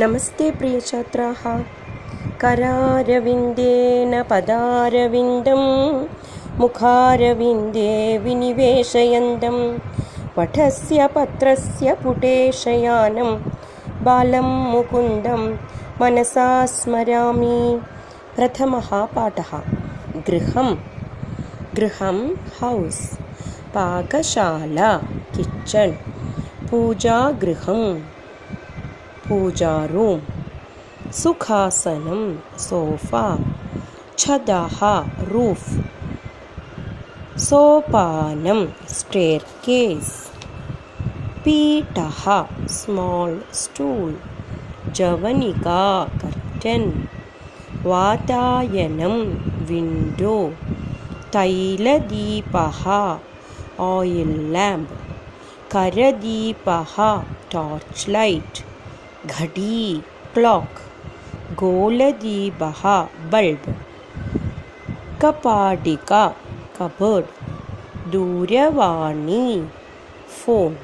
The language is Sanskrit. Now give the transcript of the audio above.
नमस्ते प्रियछात्राः करारविन्देन पदारविन्दं मुखारविन्दे विनिवेशयन्तं पठस्य पत्रस्य पुटेशयानं बालं मुकुन्दं मनसा स्मरामि। प्रथमः पाठः गृहं गृहं हौस् पाकशाला किचन् पूजागृहम् पूजारूम् सुखासनं सोफा छदः रूफ्। सोपानं स्टेर्केस्। पीठः स्माल् स्टूल्। जवनिका कर्टन्। वातायनं विण्डो। तैलदीपः आयिल् लेम्प् करदीपः टार्च् लैट् घटी क्लॉक गोलदीपः बल्ब कपाटिका कबर्ड दूरवाणी फोन्।